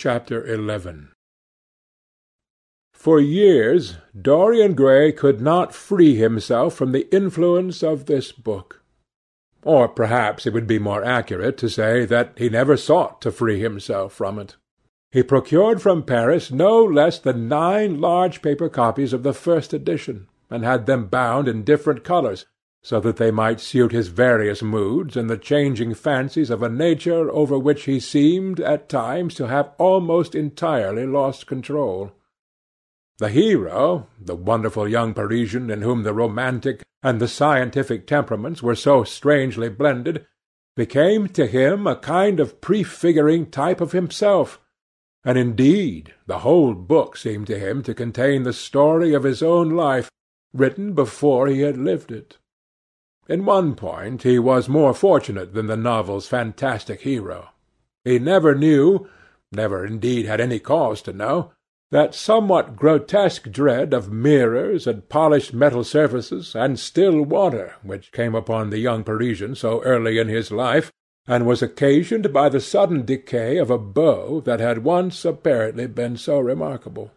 Chapter 11 For years Dorian Gray could not free himself from the influence of this book. Or perhaps it would be more accurate to say that he never sought to free himself from it. He procured from Paris no less than nine large paper copies of the first edition, and had them bound in different colours, so that they might suit his various moods and the changing fancies of a nature over which he seemed, at times, to have almost entirely lost control. The hero, the wonderful young Parisian in whom the romantic and the scientific temperaments were so strangely blended, became to him a kind of prefiguring type of himself, and indeed the whole book seemed to him to contain the story of his own life, written before he had lived it. In one point he was more fortunate than the novel's fantastic hero. He never knew, never indeed had any cause to know, that somewhat grotesque dread of mirrors and polished metal surfaces and still water which came upon the young Parisian so early in his life, and was occasioned by the sudden decay of a beau that had once apparently been so remarkable.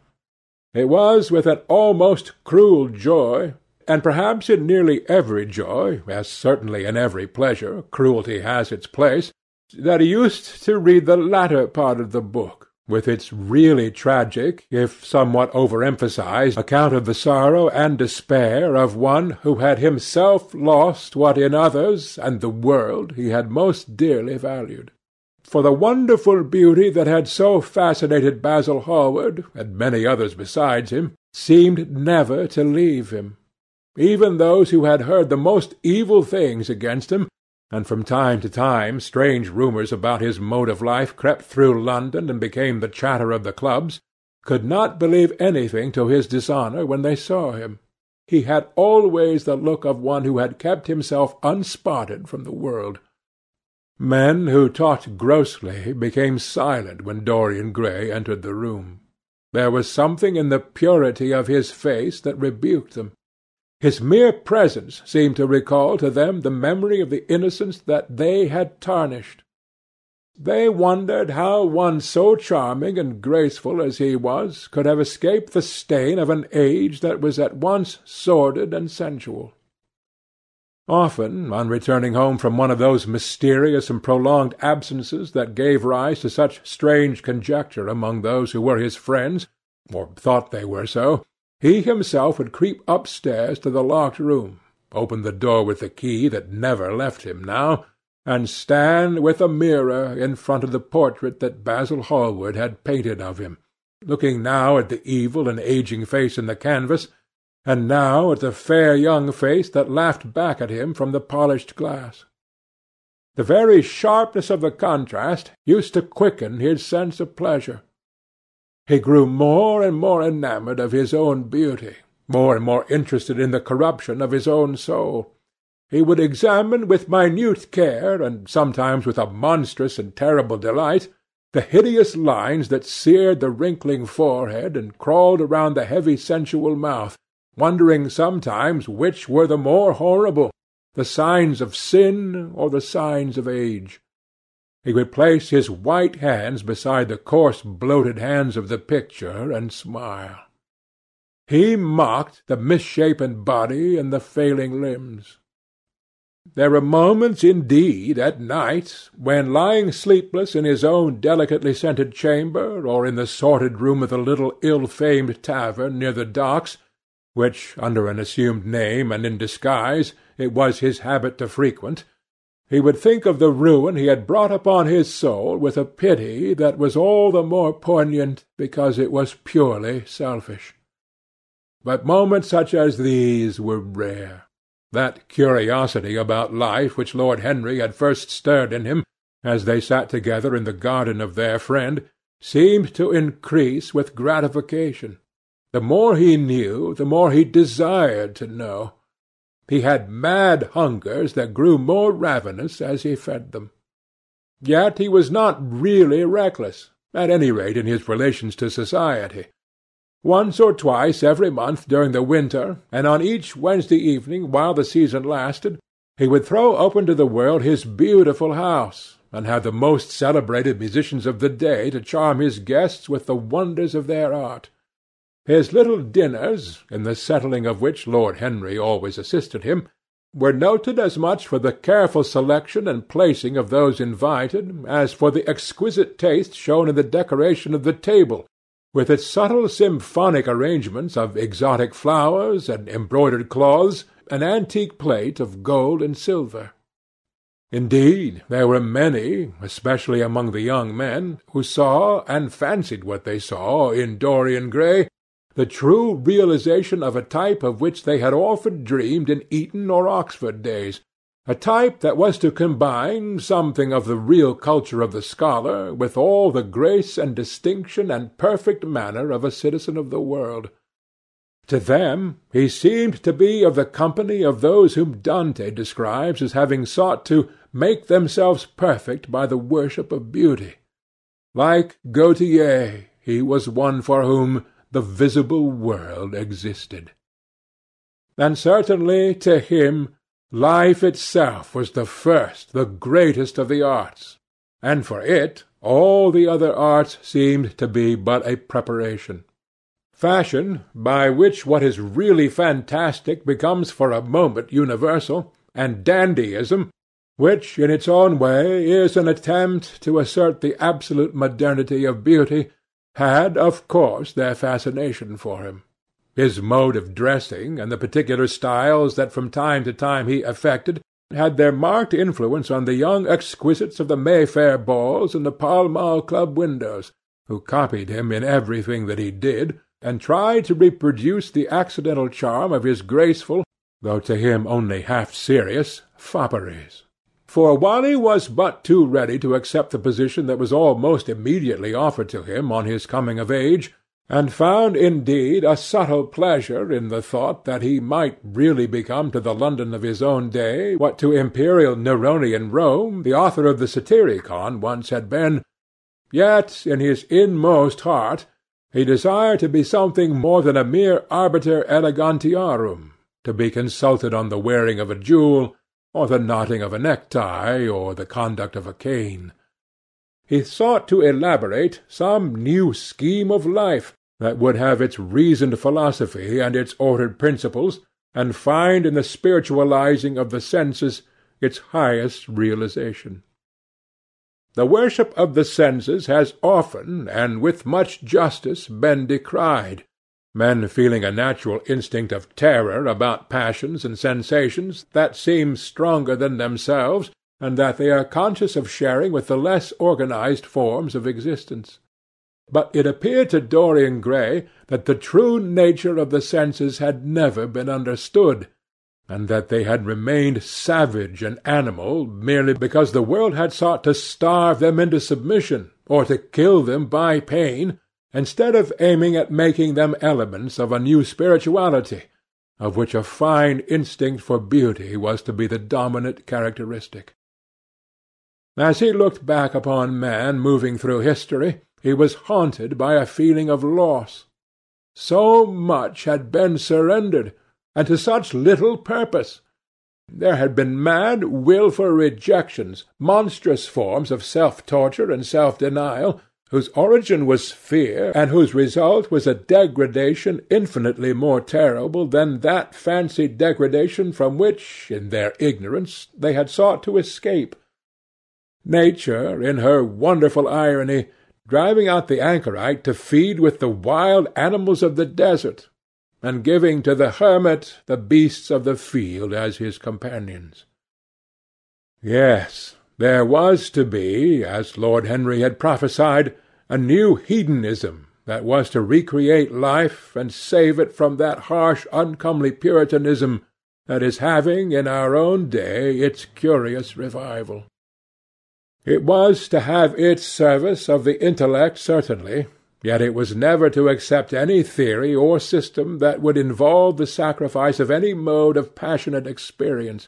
It was with an almost cruel joy and perhaps in nearly every joy, as certainly in every pleasure, cruelty has its place, that he used to read the latter part of the book, with its really tragic, if somewhat over-emphasized, account of the sorrow and despair of one who had himself lost what in others and the world he had most dearly valued. For the wonderful beauty that had so fascinated Basil Hallward, and many others besides him, seemed never to leave him. Even those who had heard the most evil things against him, and from time to time strange rumours about his mode of life crept through London and became the chatter of the clubs, could not believe anything to his dishonour when they saw him. He had always the look of one who had kept himself unspotted from the world. Men who talked grossly became silent when Dorian Gray entered the room. There was something in the purity of his face that rebuked them. His mere presence seemed to recall to them the memory of the innocence that they had tarnished. They wondered how one so charming and graceful as he was could have escaped the stain of an age that was at once sordid and sensual. Often, on returning home from one of those mysterious and prolonged absences that gave rise to such strange conjecture among those who were his friends, or thought they were so, he himself would creep upstairs to the locked room, open the door with the key that never left him now, and stand with a mirror in front of the portrait that Basil Hallward had painted of him, looking now at the evil and aging face in the canvas, and now at the fair young face that laughed back at him from the polished glass. The very sharpness of the contrast used to quicken his sense of pleasure. He grew more and more enamoured of his own beauty, more and more interested in the corruption of his own soul. He would examine with minute care, and sometimes with a monstrous and terrible delight, the hideous lines that seared the wrinkling forehead and crawled around the heavy sensual mouth, wondering sometimes which were the more horrible, the signs of sin or the signs of age. He would place his white hands beside the coarse bloated hands of the picture and smile. He mocked the misshapen body and the failing limbs. There were moments, indeed, at night, when, lying sleepless in his own delicately scented chamber, or in the sordid room of the little ill-famed tavern near the docks, which, under an assumed name and in disguise, it was his habit to frequent, he would think of the ruin he had brought upon his soul with a pity that was all the more poignant because it was purely selfish. But moments such as these were rare. That curiosity about life which Lord Henry had first stirred in him, as they sat together in the garden of their friend, seemed to increase with gratification. The more he knew, the more he desired to know. He had mad hungers that grew more ravenous as he fed them. Yet he was not really reckless, at any rate in his relations to society. Once or twice every month during the winter, and on each Wednesday evening while the season lasted, he would throw open to the world his beautiful house, and have the most celebrated musicians of the day to charm his guests with the wonders of their art. His little dinners, in the settling of which Lord Henry always assisted him, were noted as much for the careful selection and placing of those invited as for the exquisite taste shown in the decoration of the table, with its subtle symphonic arrangements of exotic flowers and embroidered cloths and antique plate of gold and silver. Indeed, there were many, especially among the young men, who saw, and fancied what they saw, in Dorian Gray, the true realization of a type of which they had often dreamed in Eton or Oxford days, a type that was to combine something of the real culture of the scholar with all the grace and distinction and perfect manner of a citizen of the world. To them he seemed to be of the company of those whom Dante describes as having sought to make themselves perfect by the worship of beauty. Like Gautier, he was one for whom the visible world existed. And certainly to him life itself was the first, the greatest of the arts, and for it all the other arts seemed to be but a preparation. Fashion, by which what is really fantastic becomes for a moment universal, and dandyism, which in its own way is an attempt to assert the absolute modernity of beauty, had, of course, their fascination for him. His mode of dressing, and the particular styles that from time to time he affected, had their marked influence on the young exquisites of the Mayfair balls and the Pall Mall Club windows, who copied him in everything that he did, and tried to reproduce the accidental charm of his graceful, though to him only half serious, fopperies. For while he was but too ready to accept the position that was almost immediately offered to him on his coming of age, and found indeed a subtle pleasure in the thought that he might really become to the London of his own day what to imperial Neronian Rome the author of the Satyricon once had been, yet in his inmost heart he desired to be something more than a mere arbiter elegantiarum, to be consulted on the wearing of a jewel, or the knotting of a necktie, or the conduct of a cane. He sought to elaborate some new scheme of life that would have its reasoned philosophy and its ordered principles, and find in the spiritualizing of the senses its highest realization. The worship of the senses has often, and with much justice, been decried, men feeling a natural instinct of terror about passions and sensations that seem stronger than themselves, and that they are conscious of sharing with the less organized forms of existence. But it appeared to Dorian Gray that the true nature of the senses had never been understood, and that they had remained savage and animal merely because the world had sought to starve them into submission, or to kill them by pain, instead of aiming at making them elements of a new spirituality, of which a fine instinct for beauty was to be the dominant characteristic. As he looked back upon man moving through history, he was haunted by a feeling of loss. So much had been surrendered, and to such little purpose. There had been mad, wilful rejections, monstrous forms of self-torture and self-denial, whose origin was fear, and whose result was a degradation infinitely more terrible than that fancied degradation from which, in their ignorance, they had sought to escape. Nature, in her wonderful irony, driving out the anchorite to feed with the wild animals of the desert, and giving to the hermit the beasts of the field as his companions. Yes, there was to be, as Lord Henry had prophesied, a new hedonism that was to recreate life and save it from that harsh, uncomely Puritanism that is having in our own day its curious revival. It was to have its service of the intellect certainly, yet it was never to accept any theory or system that would involve the sacrifice of any mode of passionate experience.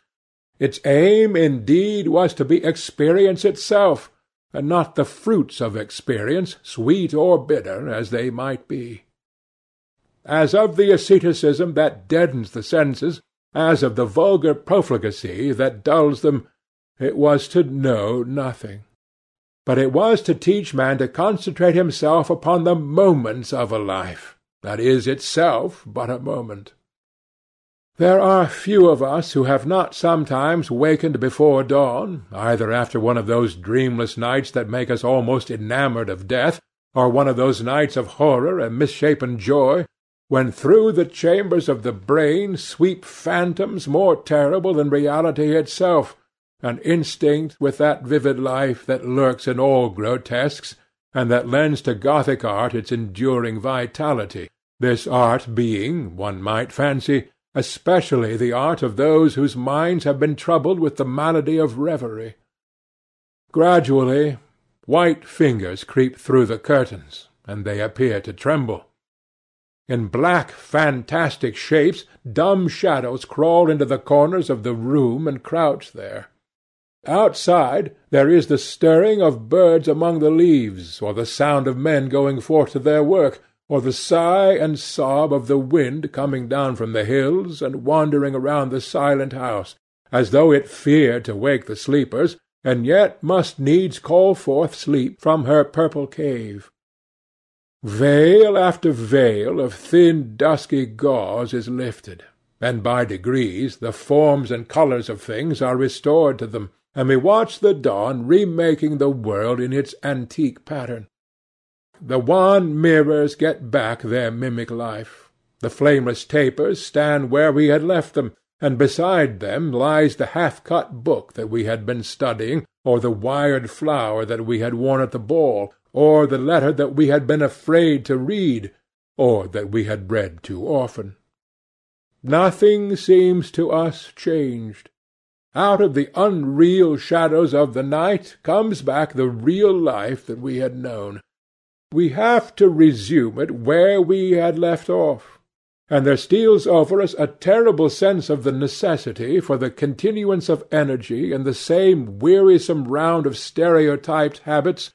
Its aim, indeed, was to be experience itself, and not the fruits of experience, sweet or bitter as they might be. As of the asceticism that deadens the senses, as of the vulgar profligacy that dulls them, it was to know nothing. but it was to teach man to concentrate himself upon the moments of a life, that is itself but a moment. There are few of us who have not sometimes wakened before dawn, either after one of those dreamless nights that make us almost enamoured of death, or one of those nights of horror and misshapen joy, when through the chambers of the brain sweep phantoms more terrible than reality itself, and instinct with that vivid life that lurks in all grotesques, and that lends to Gothic art its enduring vitality, this art being, one might fancy, especially the art of those whose minds have been troubled with the malady of reverie. Gradually, white fingers creep through the curtains, and they appear to tremble. In black fantastic shapes dumb shadows crawl into the corners of the room and crouch there. Outside there is the stirring of birds among the leaves, or the sound of men going forth to their work, or the sigh and sob of the wind coming down from the hills and wandering around the silent house, as though it feared to wake the sleepers, and yet must needs call forth sleep from her purple cave. Veil after veil of thin dusky gauze is lifted, and by degrees the forms and colours of things are restored to them, and we watch the dawn remaking the world in its antique pattern. The wan mirrors get back their mimic life. The flameless tapers stand where we had left them, and beside them lies the half-cut book that we had been studying, or the wired flower that we had worn at the ball, or the letter that we had been afraid to read, or that we had read too often. Nothing seems to us changed. Out of the unreal shadows of the night comes back the real life that we had known we have to resume it where we had left off, and there steals over us a terrible sense of the necessity for the continuance of energy in the same wearisome round of stereotyped habits,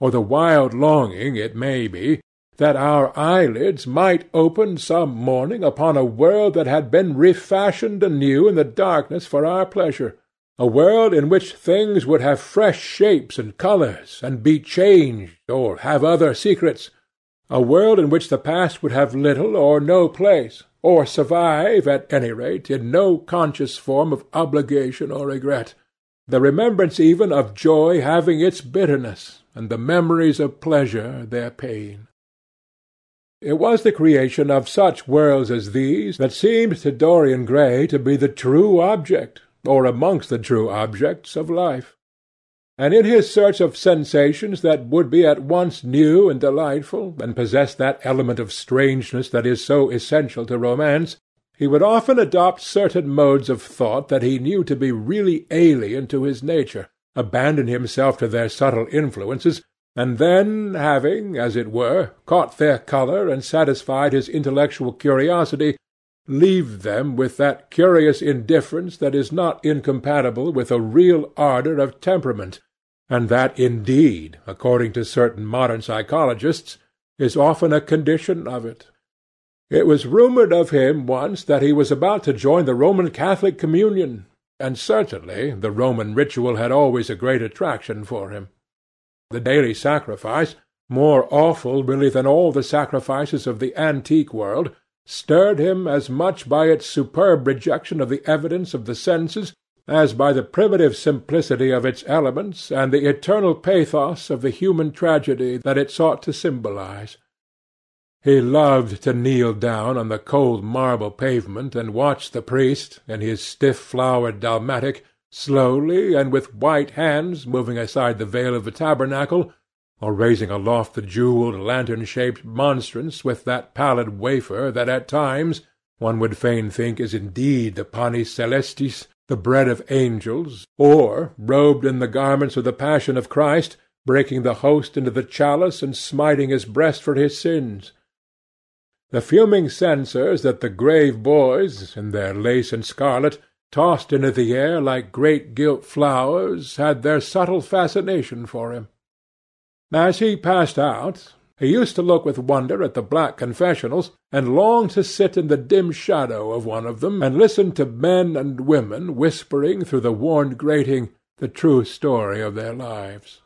or the wild longing, it may be, that our eyelids might open some morning upon a world that had been refashioned anew in the darkness for our pleasure, a world in which things would have fresh shapes and colours, and be changed, or have other secrets; a world in which the past would have little or no place, or survive, at any rate, in no conscious form of obligation or regret, the remembrance even of joy having its bitterness, and the memories of pleasure their pain. It was the creation of such worlds as these that seemed to Dorian Gray to be the true object or amongst the true objects of life. And in his search of sensations that would be at once new and delightful, and possess that element of strangeness that is so essential to romance, he would often adopt certain modes of thought that he knew to be really alien to his nature, abandon himself to their subtle influences, and then, having, as it were, caught their colour and satisfied his intellectual curiosity, leave them with that curious indifference that is not incompatible with a real ardour of temperament, and that indeed, according to certain modern psychologists, is often a condition of it. It was rumoured of him once that he was about to join the Roman Catholic communion, and certainly the Roman ritual had always a great attraction for him. The daily sacrifice, more awful really than all the sacrifices of the antique world, stirred him as much by its superb rejection of the evidence of the senses as by the primitive simplicity of its elements and the eternal pathos of the human tragedy that it sought to symbolize. He loved to kneel down on the cold marble pavement and watch the priest, in his stiff-flowered dalmatic, slowly and with white hands moving aside the veil of the tabernacle, or raising aloft the jewelled lantern-shaped monstrance with that pallid wafer that at times one would fain think is indeed the panis caelestis, the bread of angels, or, robed in the garments of the Passion of Christ, breaking the host into the chalice and smiting his breast for his sins. The fuming censers that the grave boys, in their lace and scarlet, tossed into the air like great gilt flowers, had their subtle fascination for him. As he passed out, he used to look with wonder at the black confessionals, and long to sit in the dim shadow of one of them and listen to men and women whispering through the worn grating the true story of their lives.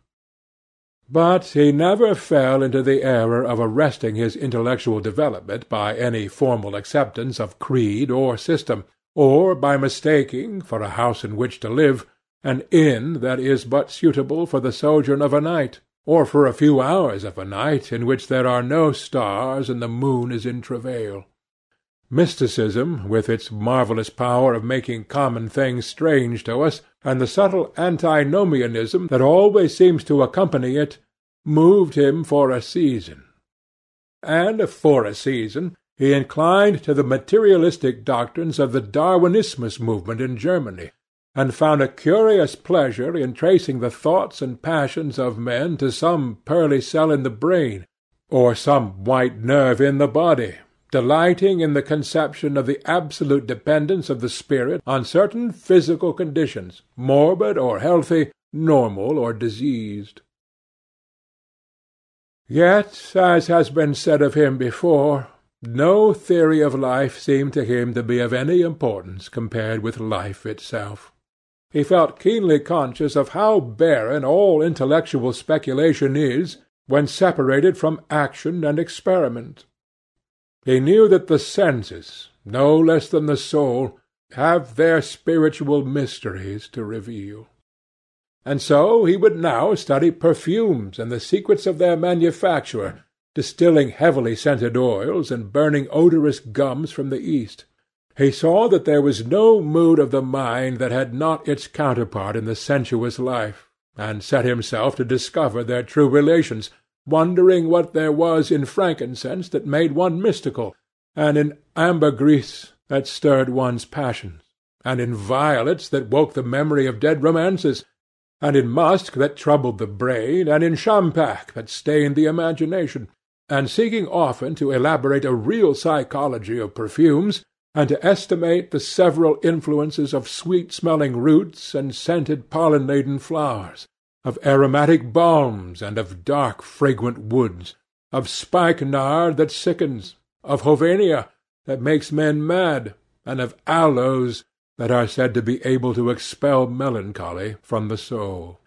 But he never fell into the error of arresting his intellectual development by any formal acceptance of creed or system, or by mistaking, for a house in which to live, an inn that is but suitable for the sojourn of a night, or for a few hours of a night in which there are no stars and the moon is in travail. Mysticism, with its marvellous power of making common things strange to us, and the subtle antinomianism that always seems to accompany it, moved him for a season. And for a season he inclined to the materialistic doctrines of the Darwinismus movement in Germany, and found a curious pleasure in tracing the thoughts and passions of men to some pearly cell in the brain, or some white nerve in the body, delighting in the conception of the absolute dependence of the spirit on certain physical conditions, morbid or healthy, normal or diseased. Yet, as has been said of him before, no theory of life seemed to him to be of any importance compared with life itself. He felt keenly conscious of how barren all intellectual speculation is when separated from action and experiment. He knew that the senses, no less than the soul, have their spiritual mysteries to reveal. And so he would now study perfumes and the secrets of their manufacture, distilling heavily scented oils and burning odorous gums from the East. He saw that there was no mood of the mind that had not its counterpart in the sensuous life, and set himself to discover their true relations, wondering what there was in frankincense that made one mystical, and in ambergris that stirred one's passions, and in violets that woke the memory of dead romances, and in musk that troubled the brain, and in champak that stained the imagination, and seeking often to elaborate a real psychology of perfumes, and to estimate the several influences of sweet-smelling roots and scented pollen-laden flowers, of aromatic balms and of dark fragrant woods, of spikenard that sickens, of hovenia that makes men mad, and of aloes that are said to be able to expel melancholy from the soul.